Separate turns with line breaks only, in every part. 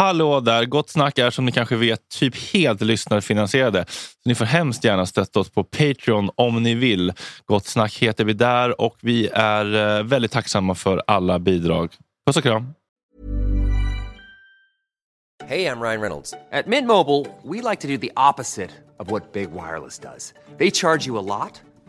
Hallå där! Gott Snack är som ni kanske vet typ helt lyssnarfinansierade. Så ni får hemskt gärna stötta oss på Patreon om ni vill. Gott Snack heter vi där och vi är eh, väldigt tacksamma för alla bidrag. Puss och kram!
Hej, jag Ryan Reynolds. På Mint Mobile, we like to do the opposite of what Big Wireless does. They charge you a lot,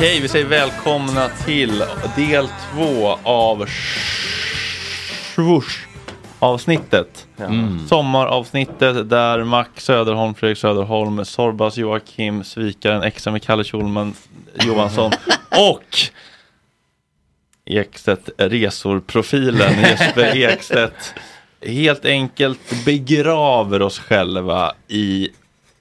Okej, vi säger välkomna till del två av Swoosh avsnittet. Sommaravsnittet där Max Söderholm, Fredrik Söderholm, Sorbas Joakim, Svikaren, extra med Kalle Schulman Johansson och Ekstedt Resor-profilen Jesper Ekstedt helt enkelt begraver oss själva i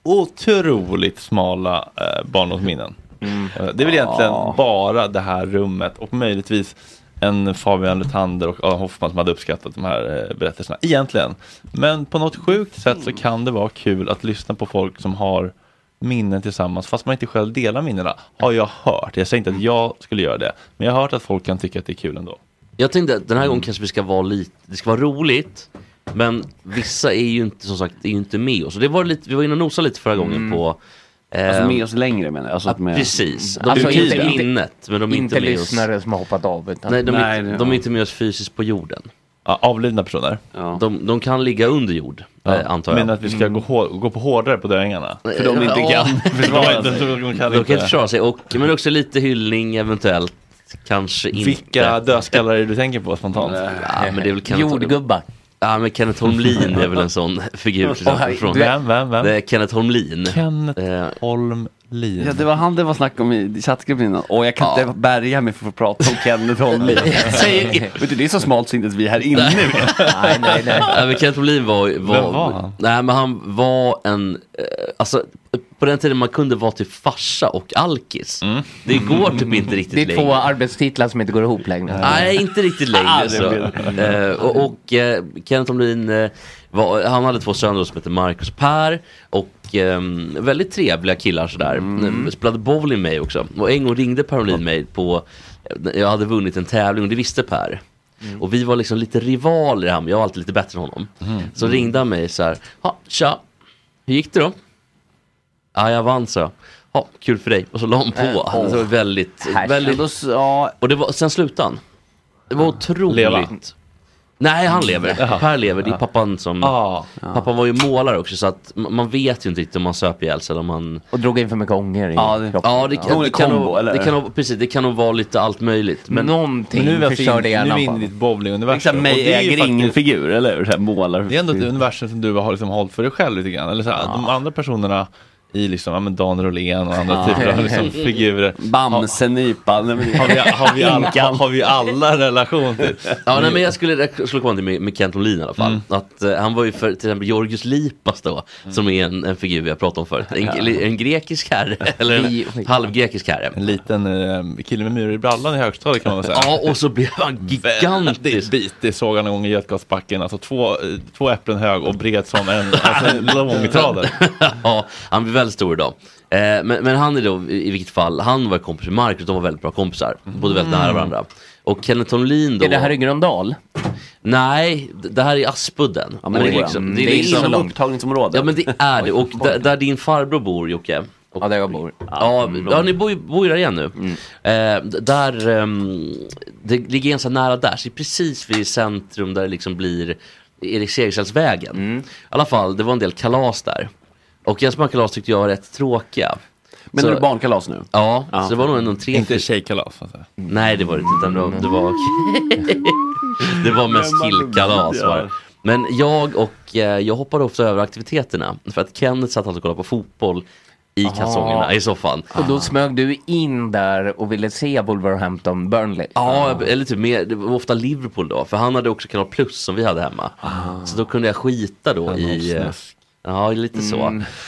otroligt smala eh, barndomsminnen. Eh, Det är väl egentligen bara det här rummet och möjligtvis en Fabian Luthander och Adam Hoffman som hade uppskattat de här eh, berättelserna. Egentligen. Men på något sjukt sätt så kan det vara kul att lyssna på folk som har minnen tillsammans fast man inte själv delar minnena. Har jag hört. Jag säger inte att jag skulle göra det. Men jag har hört att folk kan tycka att det är kul ändå.
Jag tänkte att den här gången kanske vi ska vara lite, det ska vara roligt. Men vissa är ju inte som sagt är ju inte med oss. Och det var lite, vi var inne och nosade lite förra gången på eh,
Alltså med oss längre menar jag. Alltså
ja,
att med...
precis, de
Alltså
är inte
inte-
minnet men de är inte,
Inte
med oss.
lyssnare som har hoppat av. Utan
Nej, de, är,
Nej,
inte- de är
ja.
inte med oss fysiskt på jorden.
Ja, avlidna personer.
Ja.
De, de kan ligga under jord, eh, antar jag.
Men att vi ska gå, hår, gå på hårdare på döingarna.
För de inte
Ja.
kan
För
försvara
de,
sig.
de, kan
De kan inte försvara sig, och, men också lite hyllning eventuellt. Kanske inte.
Vilka dödskallar är det du tänker på spontant?
Ja, men det är väl
Jordgubbar.
Ja, men Kenneth Holmlin är väl en sån figur till exempel. Från,
Vem, vem, vem?
det är Kenneth Holmlin.
Kenneth
Eh,
Holmlin.
Ja, det var han det var snack om i chattgruppen innan. Och jag kan
Ja.
inte bärga mig för att få prata om Kenneth Holmlin. Säger- Vet du, det är så smalt syntes vi här inne.
Nej, nej, nej.
Ja, men Kenneth Holmlin var, var,
Vem var han?
Nej men han var en, eh, alltså på den tiden man kunde vara till farsa och alkis.
Mm.
Det går typ inte riktigt
Det är
längre.
två arbetstitlar som inte går ihop längre.
Nej, inte riktigt längre
Ah,
så. Eh, och och eh, Kenneth Holmlin, eh, var, han hade två söner som heter Marcus och Per. Och ehm, väldigt trevliga killar sådär. Mm. Spelade bowling med mig också. Och en gång ringde Per Holmlin mig på, jag hade vunnit en tävling och det visste Per. Och vi var liksom lite rivaler han, jag var alltid lite bättre än honom. Så ringde han mig så här, ja, tja, hur gick det då? Ja, jag vann så. Ja, kul för dig. Och så la han på.
Äh,
det var väldigt,
Här.
väldigt
ja,
och det var, sen slutade han. Det var otroligt.
Leva.
Nej, han lever.
Jaha.
Per lever. Det är pappan som...
Ah,
Pappan var ju målare också så att ma- man vet ju inte riktigt om man söp ihjäl sig eller om man...
Och drog in för mycket ånger i
Ja, det-
kroppen.
Ja, det,
Hon är
det, kan
kombo,
nog, det kan nog, precis, det kan nog vara lite allt möjligt. Men
Någonting
men nu
förstörde
in, nu är
hjärnan
vi inne i ditt bowlinguniversum. Och
mig
det är ju
äger ingen
faktiskt-
figur, eller hur? Så här, målar.
Det är ändå ett universum som du har liksom hållit för dig själv lite grann. Eller så här, De andra personerna i liksom, ja, men Dan Rolén och andra typer av liksom, figurer.
Bamse-nypa. Nej, men det-
Har vi, har, vi alla, har vi alla relation till?
Ja, nej, men jag skulle jag slå kvar till med, med Kent Olin i alla fall. Att, eh, han var ju för till exempel Georgios Lipas då, som är en, en figur vi har pratat om förut. En, en grekisk herre, eller en halvgrekisk herre.
En liten eh, kille med myror i brallan i högstadiet kan man väl säga.
Ja, och så blev han gigantisk.
bitig såg han en gång i Götgatsbacken. Alltså två, eh, två äpplen hög och bred som en, alltså, långtradare.
ja, han blev väldigt stor idag. Eh, men, men han är då i, i vilket fall, han var kompis med Marcus, de var väldigt bra kompisar. Bodde väldigt nära varandra. Och Kenneth Thornlin då.
Är det här i Gröndal?
Nej, det här är Aspudden.
Ja, men det, är liksom, det är liksom
långt.
upptagningsområde.
Ja men det är det. Och där, där din farbror bor Jocke. Och,
Ja, där jag bor.
Ja, ja ni bor bor ju där igen nu. Eh, d- där, ehm, det ligger ganska nära där, så det är precis vid centrum där det liksom blir Erik Segerstedtsvägen. I alla fall, det var en del kalas där. Och Jens kalas tyckte jag var rätt tråkiga.
Men
Så-
är det barnkalas nu?
Ja, så det var nog en tre,
Inte tjejkalas. Alltså.
Nej det var det inte, utan det var, det var, det var mest killkalas var det. Men jag och eh, jag hoppade ofta över aktiviteterna för att Kenneth satt alltid och kollade på fotboll i kalsongerna i soffan.
Och då smög du in där och ville se Wolverhampton Burnley.
Ja, eller typ mer, det var ofta Liverpool då, för han hade också Kanal Plus som vi hade hemma. Så då kunde jag skita då i... eh,
snusk.
Ja, lite så.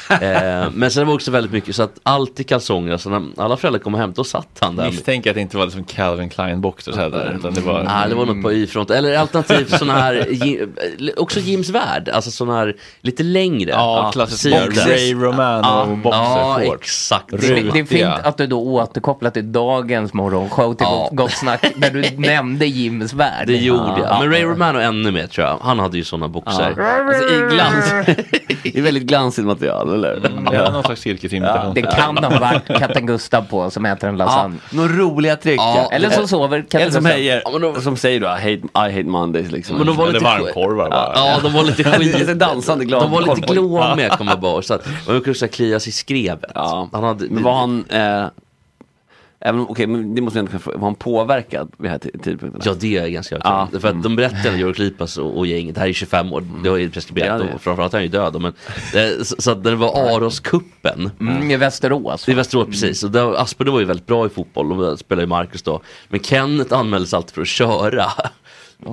Eh, men sen var det också väldigt mycket så att alltid kalsonger, så när alla föräldrar kom hem då satt han där.
Misstänker att det inte var liksom Calvin Klein boxers här där, utan det var...
Nej, det var något på Y-front. Eller alternativt sådana här, gi- också Jims värld, alltså sådana här lite längre.
Ja, klassiska
sidor.
Ray Romano boxer
Ja,
shorts.
exakt.
Det, det är fint att du då återkopplar till dagens morgonshow till
Ja.
Gott Snack när du nämnde Jims värld.
Det gjorde jag. Men Ray Romano ännu mer tror jag. Han hade ju sådana boxer.
Alltså, I glans. det är väldigt glansigt material, eller?
Ja, någon slags cirkusimitation.
Det kan ha varit katten Gustav på som äter en
Ja,
lasagne.
några roliga trick.
Ja,
Eller så sover katten
Eller som,
Gustav.
hejer,
Ja, men då-
som säger då, I hate, I hate Mondays liksom.
Men de var
Eller
lite
varmkorvar bara.
Ja, de var lite
Det är
skit.
dansande glad.
De var lite glåmiga kommer jag bara så att Man kunde klia sig i skrevet.
Ja.
Han hade,
Men var han, eh, även, okej, men det måste inte kunna fråga, var han påverkad vid den här tidpunkten?
Ja det är ganska övertygad om. För att de berättade Georg Lipas och, och gänget, det här är 25 år, det har ju preskriberat
Ja, det
och framförallt är han ju död. Men, eh, så, så att när det var Aroskuppen
Mm, I Västerås.
i Västerås precis, och där, Asperger var ju väldigt bra i fotboll och spelade ju Marcus då. Men Kenneth anmäldes alltid för att köra.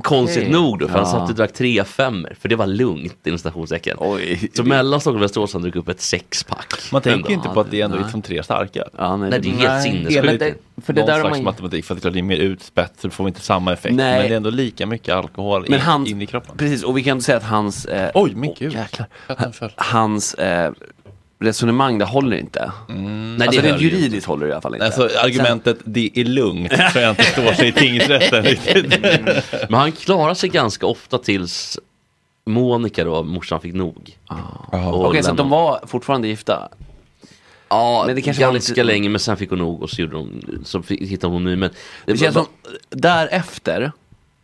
Konstigt nog då, för han satt och drack tre femmer för det var lugnt inom stationstecken.
Oj.
Så mellan Stockholm och Västerås han druckit upp ett sexpack.
Man tänker ju inte på att det är ändå liksom tre starka.
Ja, nej,
Nej det är helt sinnessjukt.
För det
Någon
där
slags
man
matematik, för att det är klart det är mer utspätt så får vi inte samma effekt.
Nej.
Men det är ändå lika mycket alkohol
Men
in,
hans,
in i kroppen.
precis, och vi kan säga att hans, eh,
Oj, men gud.
jäklar. Hans eh, resonemang, det håller inte.
Nej,
alltså
det
rent juridiskt håller det i alla fall inte.
Alltså argumentet det är lugnt tror jag inte står sig i tingsrätten riktigt.
Men han klarar sig ganska ofta tills Monica då, morsan fick nog. Och
Okej, så att de var fortfarande gifta?
Ja,
Men det kanske var
ganska
lite-
länge men sen fick hon nog och så, gjorde hon, så hittade hon ny. Men
Det känns som, därefter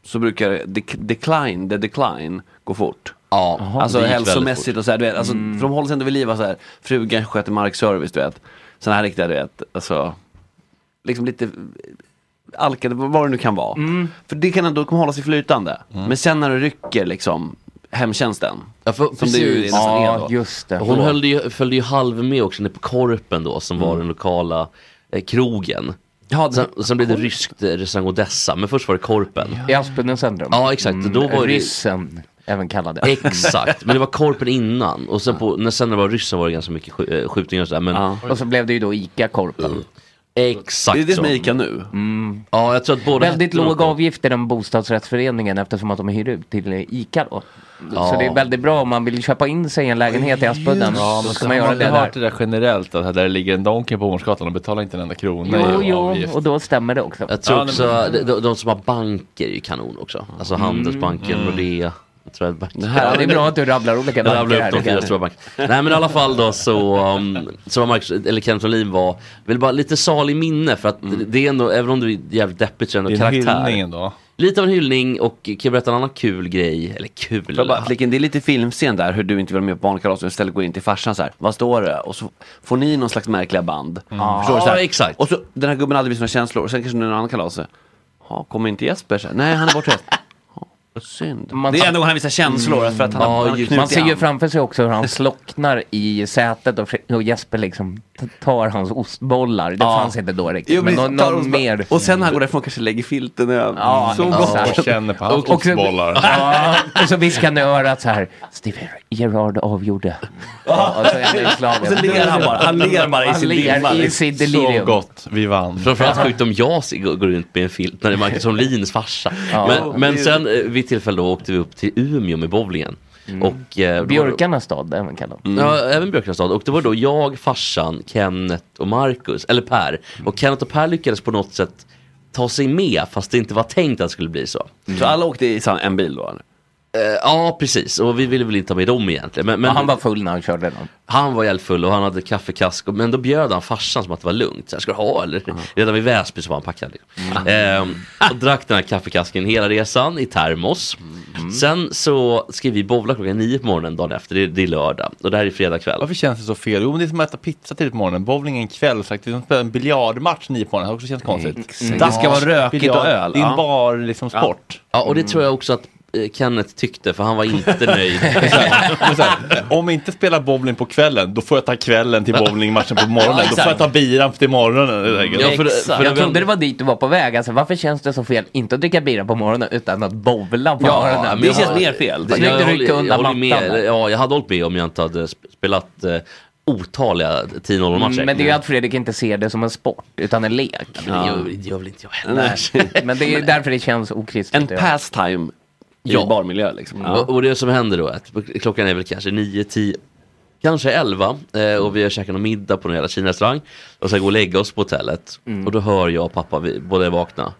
så brukar dec- decline, the decline gå fort.
Ja,
alltså
det gick väldigt
hälsomässigt och så här, du vet, alltså, för de håller sig ändå vid liv, så här, frugan sköter markservice, du vet. Sådana här riktiga, du vet, alltså, liksom lite alkade, vad det nu kan vara. För det kan ändå kommer hålla sig flytande. Men sen när det rycker liksom, hemtjänsten,
Ja, för,
som det ju är
precis.
nästan är
Ja,
då.
just det.
Hon höll ju, följde ju halv med också nere på Korpen då som
Mm.
var den lokala eh, krogen.
Ja, det-
Sen, sen blev det ryskt eh, restaurang Odessa, men först var det Korpen.
I Aspudden centrum.
Ja exakt, då var det
Ryssen, även kallad.
Exakt, men det var Korpen innan och sen på, när sen det var ryssen var det ganska mycket sk- eh, skjutningar och sådär. Men
Ja.
Och så blev det ju då ICA Korpen.
exakt
Det är det som
så.
är ICA nu.
Ja, jag tror att båda
Väldigt låg avgift i den bostadsrättsföreningen eftersom att de hyr ut till ICA då. Så
Ja.
det är väldigt bra om man vill köpa in sig i en lägenhet i Aspudden.
Ja, men
ska man göra
har
det där.
det där generellt, att där ligger en Donken på Hornsgatan och betalar inte en enda krona
Jo,
i
jo, och då stämmer det också.
Jag tror
Ja,
också, de, de, de som har banker är ju kanon också. Alltså Handelsbanken, Nordea. Tror banker.
Det här-
Ja, det är bra att du rabblar olika
Jag rabblar
banker
upp de fyra stora bankerna. Nej men i alla fall då så, um, så var Marcus, eller Kenneth Olin var, väl bara lite salig minne för att det är ändå, även om du är jävligt deppigt så är det
Det
ändå
är en
karaktär.
hyllning ändå.
Lite av en hyllning och kan jag berätta en annan kul grej, eller kul.
Jag bara, flicken, det är lite filmscen där hur du inte vill vara med på barnkalaset och istället går in till farsan så här. Vad står det? Och så får ni någon slags märkliga band. Förstår du? Så
Ja,
här.
exakt.
Och så den här gubben hade visst några känslor och sen kanske någon annan kalas. Ja, kommer inte Jesper? Så här, Nej, han är bortrest. Synd.
Man-
det är ändå han visar känslor för att han
Ja,
har, han har
Man ser ju framför sig också hur han slocknar i sätet och, och Jesper liksom tar hans ostbollar. Det
Ja.
fanns inte då riktigt.
Jo,
men
men
någon, någon
oss-
mer.
Och sen han går därifrån kanske lägger filten över.
Ja,
så
ja.
gott.
Och känner på hans
Och- och så-
ostbollar.
Ja, och så viskar han i örat så här. Steve Gerard avgjorde. Ja, och så är han.
Och så ler han bara. Han ler bara i sin dimma.
i sitt
Så gott, vi vann.
Framförallt sjukt om jag går runt med en filt när det är Marcus Holins farsa.
Ja.
men men sen eh, vid tillfälle då åkte vi upp till Umeå med bowlingen. Och, eh,
Björkarnas stad, även kallad.
Ja, även Björkarnas stad. Och det var då jag, farsan, Kenneth och Marcus, eller Per. Och Kenneth och Per lyckades på något sätt ta sig med fast det inte var tänkt att det skulle bli så.
Så alla åkte i en bil då?
Eh, ja, precis. Och vi ville väl inte ta med dem egentligen. Men, men
han var full när han körde den.
han var jävligt full och han hade kaffekask. Men då bjöd han farsan som att det var lugnt. Så här, ska du ha eller? Redan vid Väsby så var han packad. Liksom. Ehm, och drack den här kaffekasken hela resan i termos. Sen så ska vi bowla klockan nio på morgonen dagen efter. Det är, det är lördag. Och det här är fredag kväll.
Varför känns det så fel? Jo, men det är som att äta pizza tidigt på morgonen. Bowling en kväll, sagt. Det är att en biljardmatch nio på morgonen. Det har också känts konstigt.
Mm. Det ska vara rökigt och öl.
Det är en bar, liksom sport.
Ja, och det tror jag också att eh, Kenneth tyckte, för han var inte nöjd.
Men så här, om vi inte spelar bowling på kvällen, då får jag ta kvällen till bowlingmatchen på morgonen. då får jag ta biran till morgonen. enkelt.
Ja, för- för det
jag trodde det var dit du var på väg. Alltså, varför känns det så fel? Inte att dricka bira på morgonen utan att bowla på morgonen.
men
Det
jag
känns
har-
mer fel.
Snyggt
jag
att
håller-
rycka undan
jag håller
mattan.
Ja, jag hade hållit med om jag inte hade sp- spelat eh, otaliga 10-0 matcher.
Mm, Men det är ju att Fredrik inte ser det som en sport, utan en lek.
Men det gör, det gör väl inte jag heller.
Nej.
Men det är därför det känns okristligt.
En pastime i
Ja.
barmiljö liksom. Ja.
Och, och det som händer då är att klockan är väl kanske 9, 10, kanske 11 eh, och vi har käkat någon middag på någon jävla kinarestaurang och sen går och lägga oss på hotellet och då hör jag och pappa, vi båda är vakna.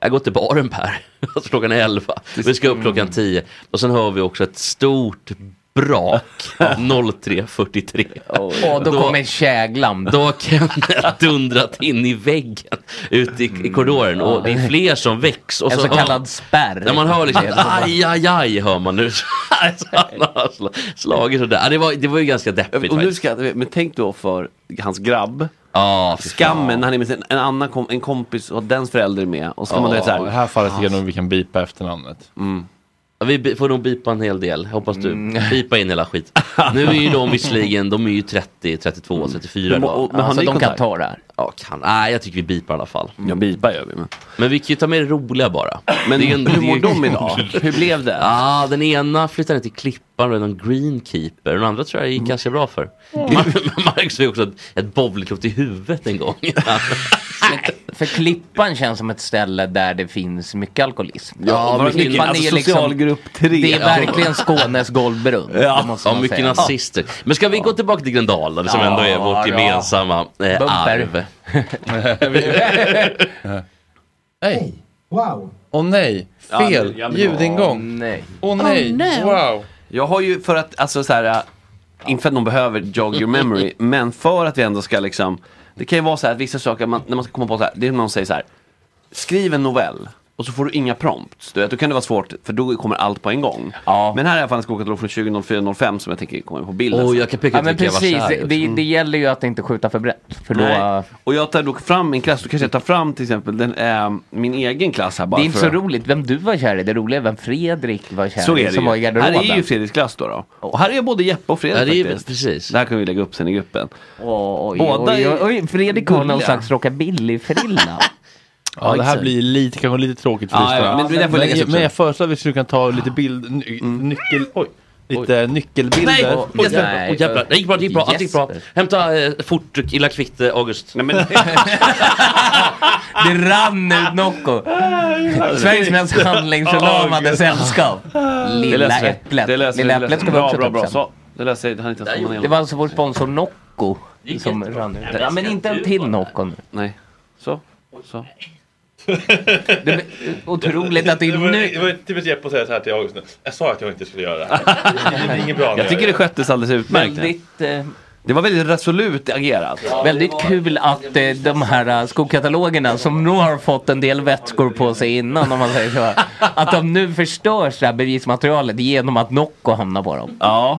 Jag går till baren Per, alltså klockan är 11. Vi ska upp klockan 10 och sen hör vi också ett stort brak 03.43.
Och då,
Då-
kommer käglan.
Då har Kenneth dundrat in i väggen ute i, i korridoren och det är fler som väcks. Och
en
så
så kallad spärr.
när man hör liksom aj, aj, aj hör man nu. Han har sl- slagit sådär. Ja, Det var, det var ju ganska deppigt
Och nu ska, men tänk då för hans grabb.
Fan.
Skammen när han är med sin, en annan kom, en kompis och dens förälder är med. Och så ska man då så
Ja, I det
här,
här fallet tycker jag nog vi kan bipa efternamnet.
Ja, Vi får nog bipa en hel del, hoppas du.
Mm.
Bipa in hela skit. Nu är ju de visserligen, de är ju 30, 32, 34
Men-
idag.
och- men har
alltså,
ni
de kan ta det här.
Ja, kan. Nej, jag tycker vi bipar i alla fall.
ja bipa gör vi. Men,
Men vi kan ju ta med det roliga bara.
men
Det är en-
hur mår de idag? Hur blev det?
Ja, den ena flyttade till Klippan och någon greenkeeper. Den andra tror jag gick ganska bra för. Mar- Marcus fick också ett, ett bowlingklot i huvudet en gång.
För Klippan känns som ett ställe där det finns mycket alkoholism.
Ja,
Vad
mycket-
Klippan
alltså
är liksom-
socialgrupp 3.
Det är verkligen Skånes golvbrunn.
Ja.
Ja, mycket
säga.
nazister. Men ska vi gå tillbaka till Gröndal då, som ändå är vårt
Ja,
gemensamma eh, arv.
Nej!
Wow.
Åh nej!
Ja,
Fel!
ja,
Ljudingång!
Nej.
Åh nej! Wow!
Jag har ju för att, alltså så här, äh, inte för att någon behöver jog your memory, men för att vi ändå ska liksom, det kan ju vara så här att vissa saker, man, när man ska komma på så här, det är som någon säger så här, skriv en novell. Och så får du inga prompts. Du vet, då kan det vara svårt, för då kommer allt på en gång.
Ja.
Men här är i alla fall en skåkatalog från 2004-05 som jag tänker kommer på bilden.
Oh, jag kan peka
Ja men
vilka jag var
precis,
kär i också.
det, det gäller ju att inte skjuta för brett. För då,
Nej. Och jag tar då fram min klass, då kanske jag tar fram till exempel den, eh, min egen klass här bara
det är inte
för
så roligt vem du var kär i, det roliga är vem Fredrik var kär
Så
i
är det
som var i
ju. Här är ju Fredriks klass då. då. Och här är både Jeppe och Fredrik
Ja, det är,
faktiskt.
precis.
Det här kan vi lägga upp sen i gruppen.
Oj,
Båda
oj, oj, oj, Fredrik har någon slags rockabilly-frilla.
Ja, det här blir lite, kanske lite tråkigt för
Ja,
lyssnarna.
ja, men får läggas upp
men jag föreslår att vi skulle kunna ta lite bild, ny, nyckel, oj, lite nyckelbilder.
Nej, oj, jävlar.
nej.
Oj, jävlar. Det gick bra, det gick bra, allt gick bra. Hämta eh, fort illa kvitt eh, August.
Nej, men,
Det rann ut Nocco. Sveriges mest handlingsförlamade sällskap. Lilla. Äpplet.
Det löser
Lilla
det
Äpplet ska vi också
Bra,
ta
bra,
upp
bra.
sen.
Så, det löser sig, det hann inte ens komma ner.
Det var alltså vår sponsor Nocco som rann ut. Ja, men inte en till Nocco nu.
Nej. Så. Så.
Det är otroligt att det är nu.
var typiskt Jeppe att säga så här till August nu. Jag sa att jag inte skulle göra det här. Det är inget bra.
Jag tycker det sköttes alldeles utmärkt.
Väldigt, eh,
Det var väldigt resolut agerat.
väldigt kul att eh, de här eh, skokatalogerna som nog har fått en del vätskor på sig innan om man säger så. Att de nu förstörs det här bevismaterialet genom att Nocco hamnar på dem.
Ja.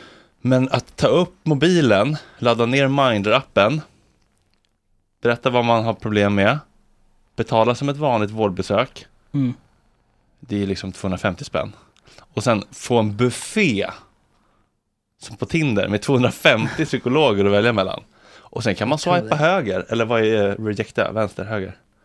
Men att ta upp mobilen, ladda ner Mindler-appen, berätta vad man har problem med, betala som ett vanligt vårdbesök,
Mm.
det är liksom 250 spänn. Och sen få en buffé som på Tinder med 250 psykologer att välja mellan. Och sen kan man swipa höger, eller vad är rejecta, vänster, höger?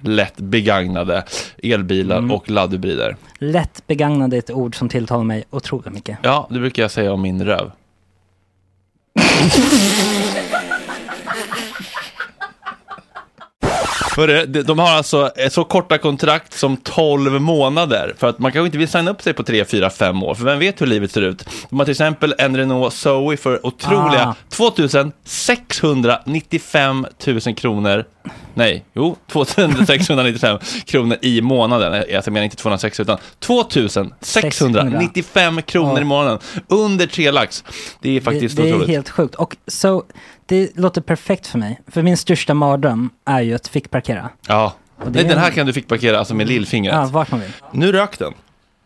lätt begagnade elbilar
Mm.
och laddhybrider.
Lätt begagnade är ett ord som tilltalar mig otroligt mycket.
Ja, det brukar jag säga om min röv. Hörru, de- har alltså så korta kontrakt som 12 månader. För att man kanske inte vill signa upp sig på 3, 4, 5 år. För vem vet hur livet ser ut? De har till exempel en Renault Zoe för otroliga
Ah.
2695 000 kronor. Nej, jo, 2695 kronor i månaden. Eh, Jag menar inte 260 utan 2695 kronor
Ja.
i månaden. Under 3 lax. Det är faktiskt
det, det är
otroligt.
helt sjukt. Och så, det låter perfekt för mig. För min största mardröm är ju att fickparkera.
Ja.
Och det är-
den här kan du fick parkera alltså med lillfingret.
Ja, vart man vill.
Nu rök den.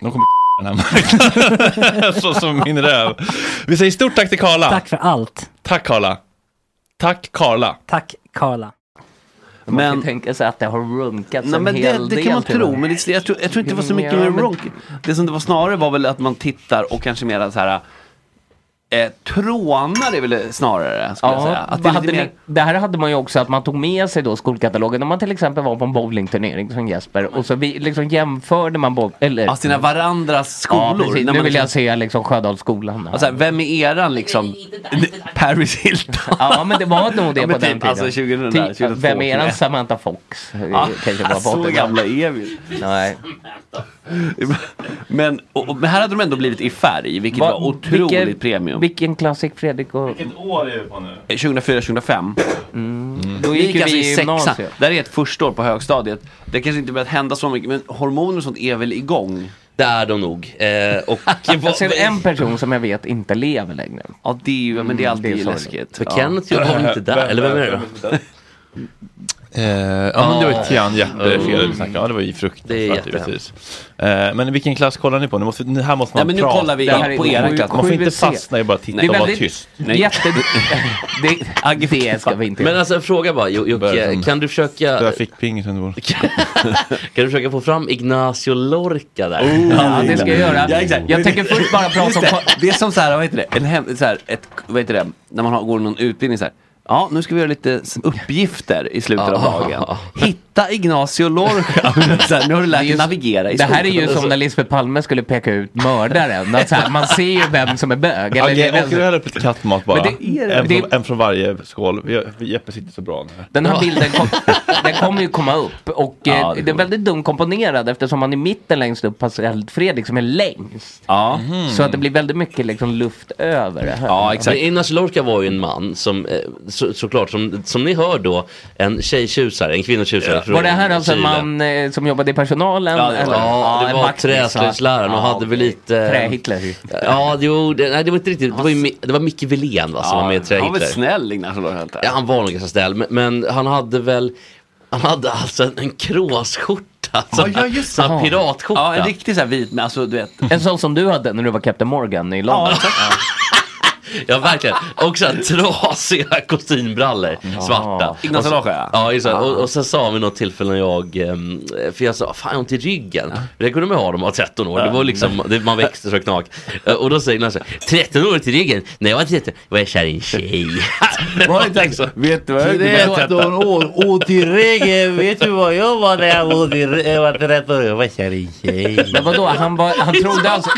de kommer den här marknaden. Så som min röv. Vi säger stort tack till Karla.
Tack för allt.
Tack Karla. Tack Karla.
Tack Karla.
Man
Men-
kan tänka sig att det har runkats
Nej,
en
men
hel
det, det
del
kan man tro, men det, jag, tror, jag tror inte det var så mycket med ronk. Det som det var snarare var väl att man tittar och kanske mer så här Eh, trånar är väl snarare, skulle jag säga.
Ja,
Att det,
hade
mer...
det här hade man ju också att man tog med sig då skolkatalogen. Om man till exempel var på en bowlingturnering som Jesper och så vi, liksom jämförde man boll, eller,
Ja, sina varandras skolor.
Ja, precis. Nu
man
vill
liksom-
jag se liksom Sjödalsskolan.
Alltså, vem är eran liksom? Paris Hilton?
Ja men det var nog det
Ja,
på
men
den
typ,
tiden.
alltså 2000,
Typ,
2002,
vem är eran. Samantha Fox?
Ja,
på
så
80-talet.
gamla är vi.
Nej.
Men, och, och, men här hade de ändå blivit i färg, vilket
Va-
var otroligt
vilken-
premium.
Vilken klass gick Fredrik och...
Vilket år är vi på nu?
2004-2005.
Då gick ju
alltså
vi i
sexan.
gymnasiet.
Där är ett första år på högstadiet. Det kanske inte börjat hända så mycket, men hormoner och sånt är väl igång?
Det är de nog. Eh, och
Jag ser en person som jag vet inte lever längre.
Ja, det är ju, men det är alltid
det är
läskigt.
För Kenneth var väl inte där, eller vem är det då?
Eh, ja, men det var ju Tian Jeppe fel vi snackade om. Ja, det var ju
Det är
fruktansvärt givetvis. Eh, men vilken klass kollar ni på? Ni måste, ni- här måste man
Ja, men nu
prata.
kollar vi
är
på era klass.
Man får inte
7C.
fastna i bara titta
Det är
och vara
väldigt-
tyst.
Nej.
Jätte... det, det ska vi inte
Men alltså en fråga bara, Jocke, kan du försöka
Jag fick ping sen det var.
Kan du försöka få fram Ignacio Lorca där?
Ja, det ska jag göra.
Ja, exakt.
Jag tänker först bara prata om...
det, det är som så här, vad heter det? En hem, så här, ett, vad heter det? När man har, går någon utbildning så här. Ja, nu ska vi göra lite uppgifter i slutet av dagen. Hitta Ignacio Lorca. Nu har du lärt dig navigera i
Det här är ju som när Lisbeth Palme skulle peka ut mördaren. Att så här, man ser ju vem som är bög. Eller det är
Agge,
vem
åker du hälla upp lite kattmat bara?
Det är-
en,
det-
från, en från varje skål. Jeppe sitter så bra nu.
Den här bilden kom, den kommer ju komma upp och eh,
Ja, det
det är väldigt dumt komponerad eftersom man i mitten längst upp har Fredrik som är längst.
Ja.
Så att det blir väldigt mycket liksom luft över det här.
Ja, exakt.
Ignacio Lorca var ju en man som, eh, så, såklart, som, som ni hör då, en tjejtjusare, en kvinnotjusare från
Var det här alltså en man eh, som jobbade i personalen?
Ja, det var.
Ja, det var
vaktis, va?
träslöjdsläraren och
Ja,
hade väl lite...
Trä-Hitler.
Ja, jo, det, nej, det var inte riktigt, det var, ju, det var Micke Wilén va, som var med i
han var väl
Trä-Hitler.
snäll Ignacio Lorca.
Ja, han var nog ganska snäll, men, men han hade väl, han hade alltså en, en kråsskjorta, sån
ja, just
sån
det.
piratskjorta.
Ja, en riktig så här vit, men alltså du vet.
En sån som du hade när du var Captain Morgan i London.
Ja, verkligen. Och så här trasiga kostymbrallor, svarta. Så-
Lorca, ja.
Ja, just det. och, och sen sa han vid något tillfälle när jag, ehm, för jag sa, fan jag har ont i ryggen. Det kunde man ha när man var 13 år, det var liksom, det, man växte så knak. Eh, Och då säger Ignacio, 13 år till ryggen? När jag var 13 var jag kär i en tjej.
Var det inte så? Vet du vad jag
Tretton år, ont i ryggen, vet du vad jag var när jag i? Jag var 13 år, jag var kär i en tjej.
Men vadå, han, var, han trodde alltså...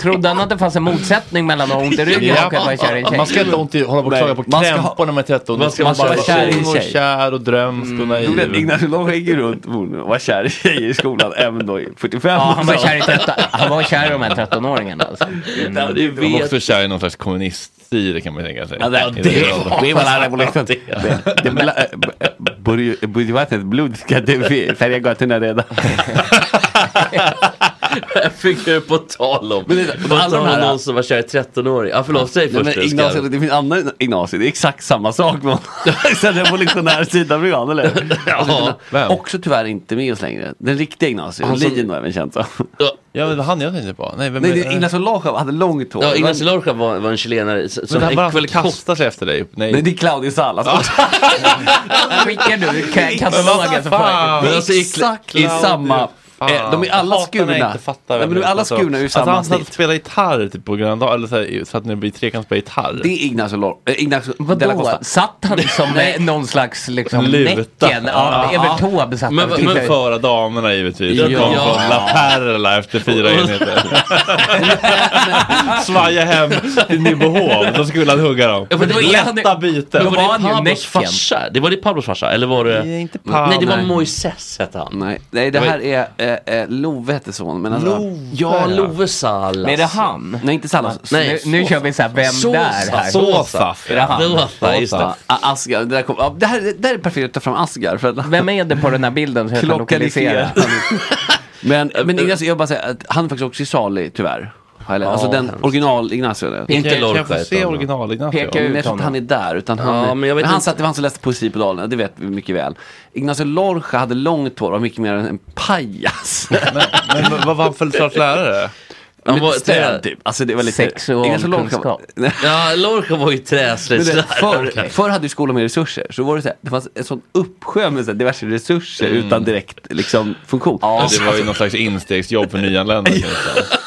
Trodde han att det fanns en motsättning mellan att ha ont i ryggen och att vara kär i en tjej?
Man ska inte ont i, hålla på och klaga på
man ska
krämpor när man är 13.
man ska
man
vara
bara
kär i en tjej.
kär och drömsk och naiv.
Ignacio gick ju runt och var kär i tjejer i skolan även då i 45
Ja, han var
år.
kär i, 13, han var kär i de här 13-åringarna alltså.
Ja, det
Han var också kär i någon slags kommuniststyre kan man ju tänka sig.
Ja, det, det, det var la revolution. Eh, borde- borde vattnet blod ska det färga gatorna redan.
Jag fick det på tal om.
Men det-
På
alla de här-
någon som var kär i 13-åring. Ja förlåt, säg först.
men. Ignacio, det finns andra Ignacio, det är exakt samma sak. Sen revolutionär sida blir han, eller
Ja.
Vem?
Också tyvärr inte med oss längre. Den riktiga Ignacio,
Han
Lino även känt som.
Ja, men det var han jag tänkte på. Nej, vem
Nej,
är-
det- Ignacio Lorca hade långt hår.
Ja, Ignacio Lorca var, var en chilenare som
Men han
en
bara
väldigt
kastar sig efter dig. Nej.
Nej, det är Claudio Salas.
Skickar du ka- katalogen så får jag...
Men alltså,
Exakt i samma...
Fan.
Eh, de är alla
jag
skurna.
inte fattar
Nej, men de är
det
alla skurna ur
Att
samma
han satt och spelade gitarr typ på Gröna Dag, eller så här, satt ni i trekant spelade gitarr.
Det är Ignacio Lorca. Äh, Ignacio
Vadå?
Costa.
Satt han som eh, någon slags liksom
Luta.
Näcken? Ja, Evert Taube satt
Men-
han.
men-
Föra damerna givetvis.
Ja.
Kom
Ja.
från La Perla efter fyra enheter. Svaja hem till Nybohov, då skulle han hugga dem.
Ja, han-
Lätta byten.
Men
var
det Pablos farsa? Det var det Pablos farsa? Eller var det?
Nej, inte Pablo.
Nej, det var. Moises hette han.
Nej, nej, det här är eh, eh, Love hette son. Men alltså,
Ja, Love Salas.
Men är det han?
Nej, inte Salas.
Nej.
Nu, nu kör vi så här, vem
Sosa.
där här?
Såsaf.
Är det han?
Sosa, just det.
Asgar, det, där kom, ja, det, här, det där är perfekt att ta fram Asgar. För att,
Vem är det på den här bilden som kan lokalisera?
men, men Ignacio, jag bara säga att han är faktiskt också salig, tyvärr. Eller, alltså den original Ignacio. det.
Inte
Kan, kan
Lorca
jag få se
han.
original Ignacio?
Peka ut
tror inte han är där, utan han,
Ja, men jag vet
men han
inte.
satt, det var han som läste poesi på Dalen, det vet vi mycket väl. Ignacio Lorca hade långt hår, var mycket mer en pajas.
Men, men vad var han för sorts lärare?
Han var
stöd typ. Alltså det var lite...
Sexual
Ingen som Lorca
kunskap.
var-
Ja, Lorca var ju
Men
träslöjd.
det, förr, förr hade ju skolan mer resurser, så var det så här, det fanns en sån uppsjö med så här, diverse resurser utan direkt liksom, funktion.
Ja, det var ju någon slags instegsjobb för nyanlända.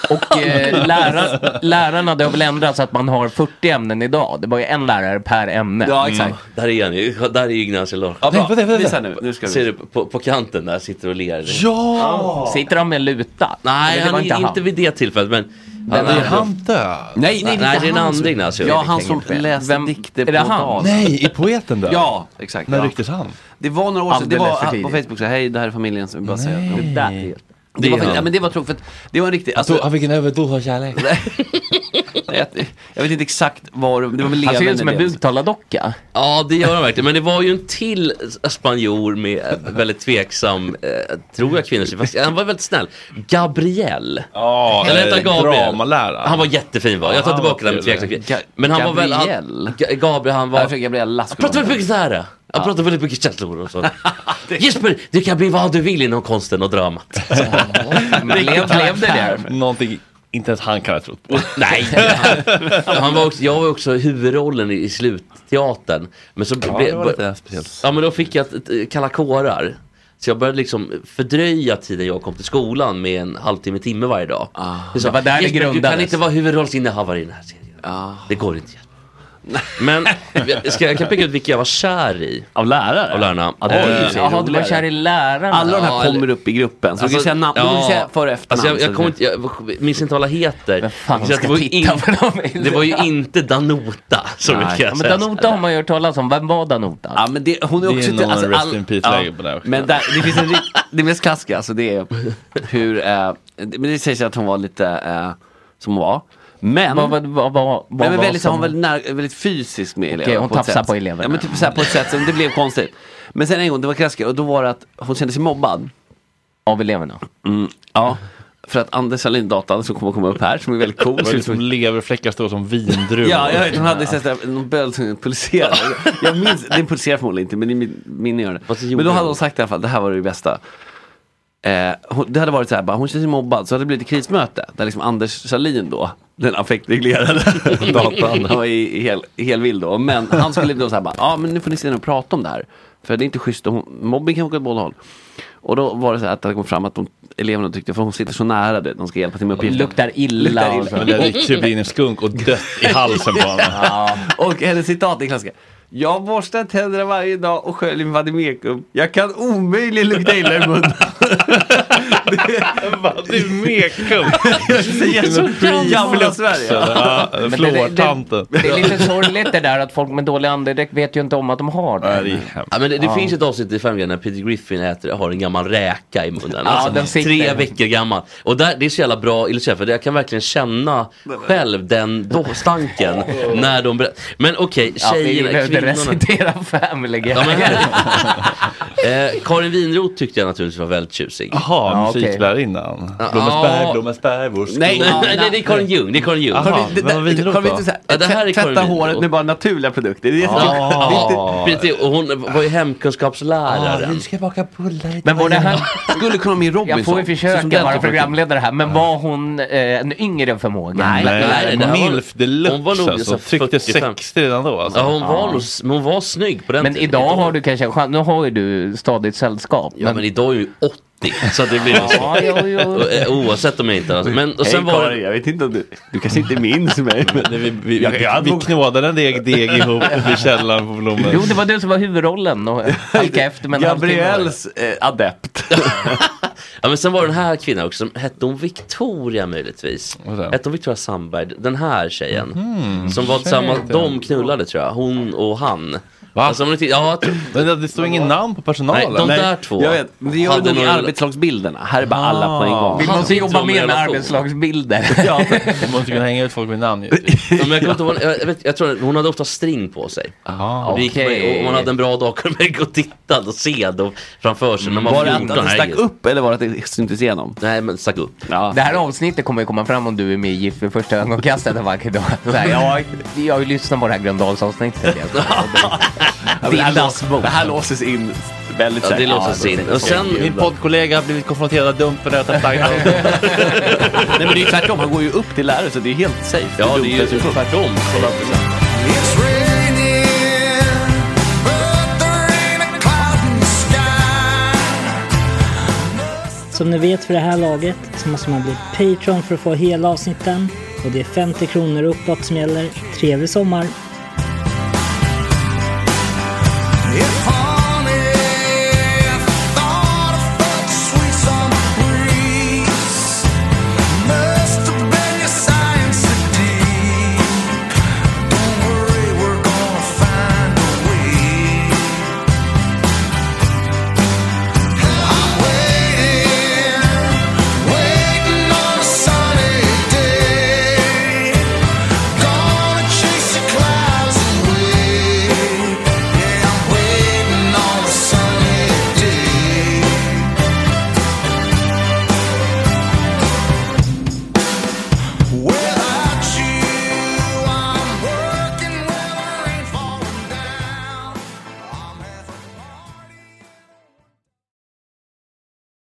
Och eh, lärar, lärarna, det har väl ändrats så att man har 40 ämnen idag. Det var ju en lärare per ämne.
Ja, exakt.
Där är han ju. Där är Ignacio Lorca.
Ja, bra.
vänta, vänta.
Visa nu, nu ska
Ser du på, på kanten där, sitter och ler.
Ja!
Sitter han med luta?
Nej, han är inte, vid det tillfället, men... Han,
Är han död?
Nej, nej,
Nej, det är en
han
annan Ignacio.
Ja, han som läste
Vem-
dikter
är
på dagen.
Nej, är poeten död?
Ja, exakt.
När
ja.
rycktes han?
Det var några år sedan, det var på. Facebook så här, hej det här är familjen som vi bara säger.
Nej.
Det, där, det,
Det
var, ja, men det var tråkigt för att det var en riktig,
Alltså, han fick en överdos av kärlek.
jag, jag vet inte exakt var, det var
Han ser ut som en buktalardocka.
Ja, det gör han verkligen. Men det var ju en till spanjor med eh, väldigt tveksam, eh, tror jag kvinnosyn. Fast Han var väldigt snäll. Gabriel.
Ja,
Eller hette han Gabriel?
Dramalärare.
Han var jättefin va? Jag tar tillbaka
var
den med tveksam
Ga-
Men han var väl... Han,
Gabriel?
Ga- Gabriel, han var...
Jag försöker Gabriella
Han pratade Han pratade väldigt mycket känslor och så. Jesper, du kan bli vad du vill inom konsten och dramat.
Men blev, blev det det?
Någonting inte ens han kan ha trott på.
Nej, han, han var också, jag var också huvudrollen i, i slutteatern. Men så
Ja,
blev-
det var lite speciellt.
Ja men då fick jag kalla kårar. Så jag började liksom fördröja tiden jag kom till skolan med en halvtimme, timme varje dag. Det,
Det var där det
Du kan
grundades."
inte vara huvudrollsinnehavare i den här serien. Det går inte. Men ska, jag kan peka ut vilka jag var kär i.
Av lärare?
Av lärarna.
Ja, det är ju
Eh,
så
Jaha, du var kär i lärarna?
Alla de här
Ja,
kommer
eller-
upp i gruppen, så du
Alltså,
kan säga namn, du kan säga före och efternamn.
Alltså jag, jag, inte, jag minns inte vad alla heter.
Fan ska
det, var in,
på dem?
det var ju inte Danota som
Nej.
kan
Ja, men. Danota har man ju hört talas om. Vem var Danota?
Ja men det, hon är
Det är
också...
någon
alltså,
rest in peace-läge på det också.
Men där, det finns en det mest klassiska, alltså det är hur, eh, men det sägs att hon var lite eh, som hon var. Men,
Vad, vad, vad, vad,
men, väldigt, så, hon
som-
var väldigt, när, väldigt fysisk med eleverna.
Okej, hon
på ett
tafsar
sätt.
på eleverna.
Ja men typ så här, på ett sätt som det blev konstigt. Men sen en gång, det var klassiker, och då var det att hon kände sig mobbad.
Av eleverna?
Mm, ja. För att Anders Sahlin, datan som kommer komma upp här, som är väldigt cool.
Det var liksom leverfläckar står som vindruvor.
Ja, jag vet, hon hade här, någon böld som pulserade. Jag minns, den pulserar förmodligen inte, men i mitt minne gör det. Men då hade hon sagt i alla fall, det här var det bästa. Eh, hon, det hade varit så här, bara, hon kände sig mobbad, så hade det blivit ett krismöte. Där liksom Anders Sahlin då, den affektreglerade datan, han var i, i hel, i hel vild då. Men han skulle då säga, ja men nu får ni ner och prata om det här. För det är inte schysst, och hon, mobbing kan gå åt båda håll. Och då var det så här att det kom fram att de, eleverna tyckte, för hon sitter så nära det, de ska hjälpa till med uppgiften.
Luktar illa
Luktar
så.
Men det hade krypit in en skunk och dött i halsen på honom.
Och hennes citat är klassiska. Jag borstar tänderna varje dag och sköljer med vadimekum. Jag kan omöjligen lukta illa i munnen. Jag säger så gamla Sverige.
Ja,
det-
Flårtanten.
Det är lite sorgligt det där att folk med dålig andedräkt vet ju inte om att de har
Ja, det är
det.
Ja, men det, det finns ju ett avsnitt i Family när Peter Griffin äter, har en gammal räka i munnen.
Ja,
alltså, tre veckor gammal. Och där, det är så jävla bra illustrerat för jag kan verkligen känna själv den då, stanken när de. Men okej,
Ja, vi
tjejerna,
behövde
kvinnorna.
recitera Family Guy.
Ja, eh, Karin Winroth tyckte jag naturligtvis var väldigt tjusig.
Jaha,
Ja,
musiklärarinnan. Blommensberg, vår skog.
Nej,
Nej,
Ja,
nej, nej, det är Karin Ljung. Det är Karin Ljung.
Aha.
Har vi, inte så
Ja, det här är
tvätta håret med bara naturliga produkter. Det är det
Ja.
Precis, och hon var ju hemkunskapslärare.
ska baka bullar
Men var det här,
skulle kunna vara med i Robinson.
jag får ju försöka vara programledare här, men var hon eh, en yngre förmåga?
Nej.
Nej,
Nej, det
Milf deluxe
hon var nog
alltså.
så
Tryckte
45.
60 redan då alltså.
Ja, hon var, nog, hon var snygg på den
Men
tiden.
idag har du kanske nu har ju du stadigt sällskap.
Ja men idag är ju 80 så det blir
Ja, jo, jo.
Eh, Oavsett om jag inte alltså. Men och sen
Hej
var
Karin, jag vet inte om du, du kanske inte minns mig. Men
Det, vi, vi,
Jag-
vi,
jag
vi knådade en deg, deg ihop vid källaren på Blommen.
Jo, det var du som var huvudrollen och halka efter med en.
Gabriels eh, adept.
Ja men sen var den här kvinnan också, som- hette hon Victoria möjligtvis? Hette hon Victoria Sandberg? Den här tjejen.
Mhm.
som var tillsammans, de knullade tror jag, hon och han.
Va?
Alltså, om ni tittar- ja, tror-
Men det, står ingen namn på personalen.
Nej, de där två.
Jag vet, men det gör nog i arbetslagsbilderna. Här är bara alla på en gång.
Vi
Han
måste
sitter
jobba mer med arbetslagsbilder.
Ja.
Du måste kunna hänga ut folk med namn
men jag, inte ihåg, jag, vet, jag tror att hon hade ofta string på sig.
Aha.
Och med, och om man hade en bra dag kunde man gå och titta och se då framför sig när man
Var det att,
14.
att det stack upp eller var det att det syntes igenom?
Nej men stack upp.
Ja.
Det här avsnittet kommer ju komma fram om du är med i GIF vid första ögonkastet en vacker dag. Jag har ju lyssnat på det här Gröndalsavsnittet.
Ja, men det, här låses in Väldigt
Ja, det
säkert.
låtsas in. Och sen,
Min poddkollega har blivit konfronterad av Dumpen och jag flaggan.
Nej men det är ju tvärtom, han går ju upp till lärare så det är helt safe.
ja det är ju tvärtom.
Som ni vet för det här laget så måste man bli Patreon för att få hela avsnitten. Och det är 50 kronor uppåt som gäller. Trevlig sommar!
It's hard.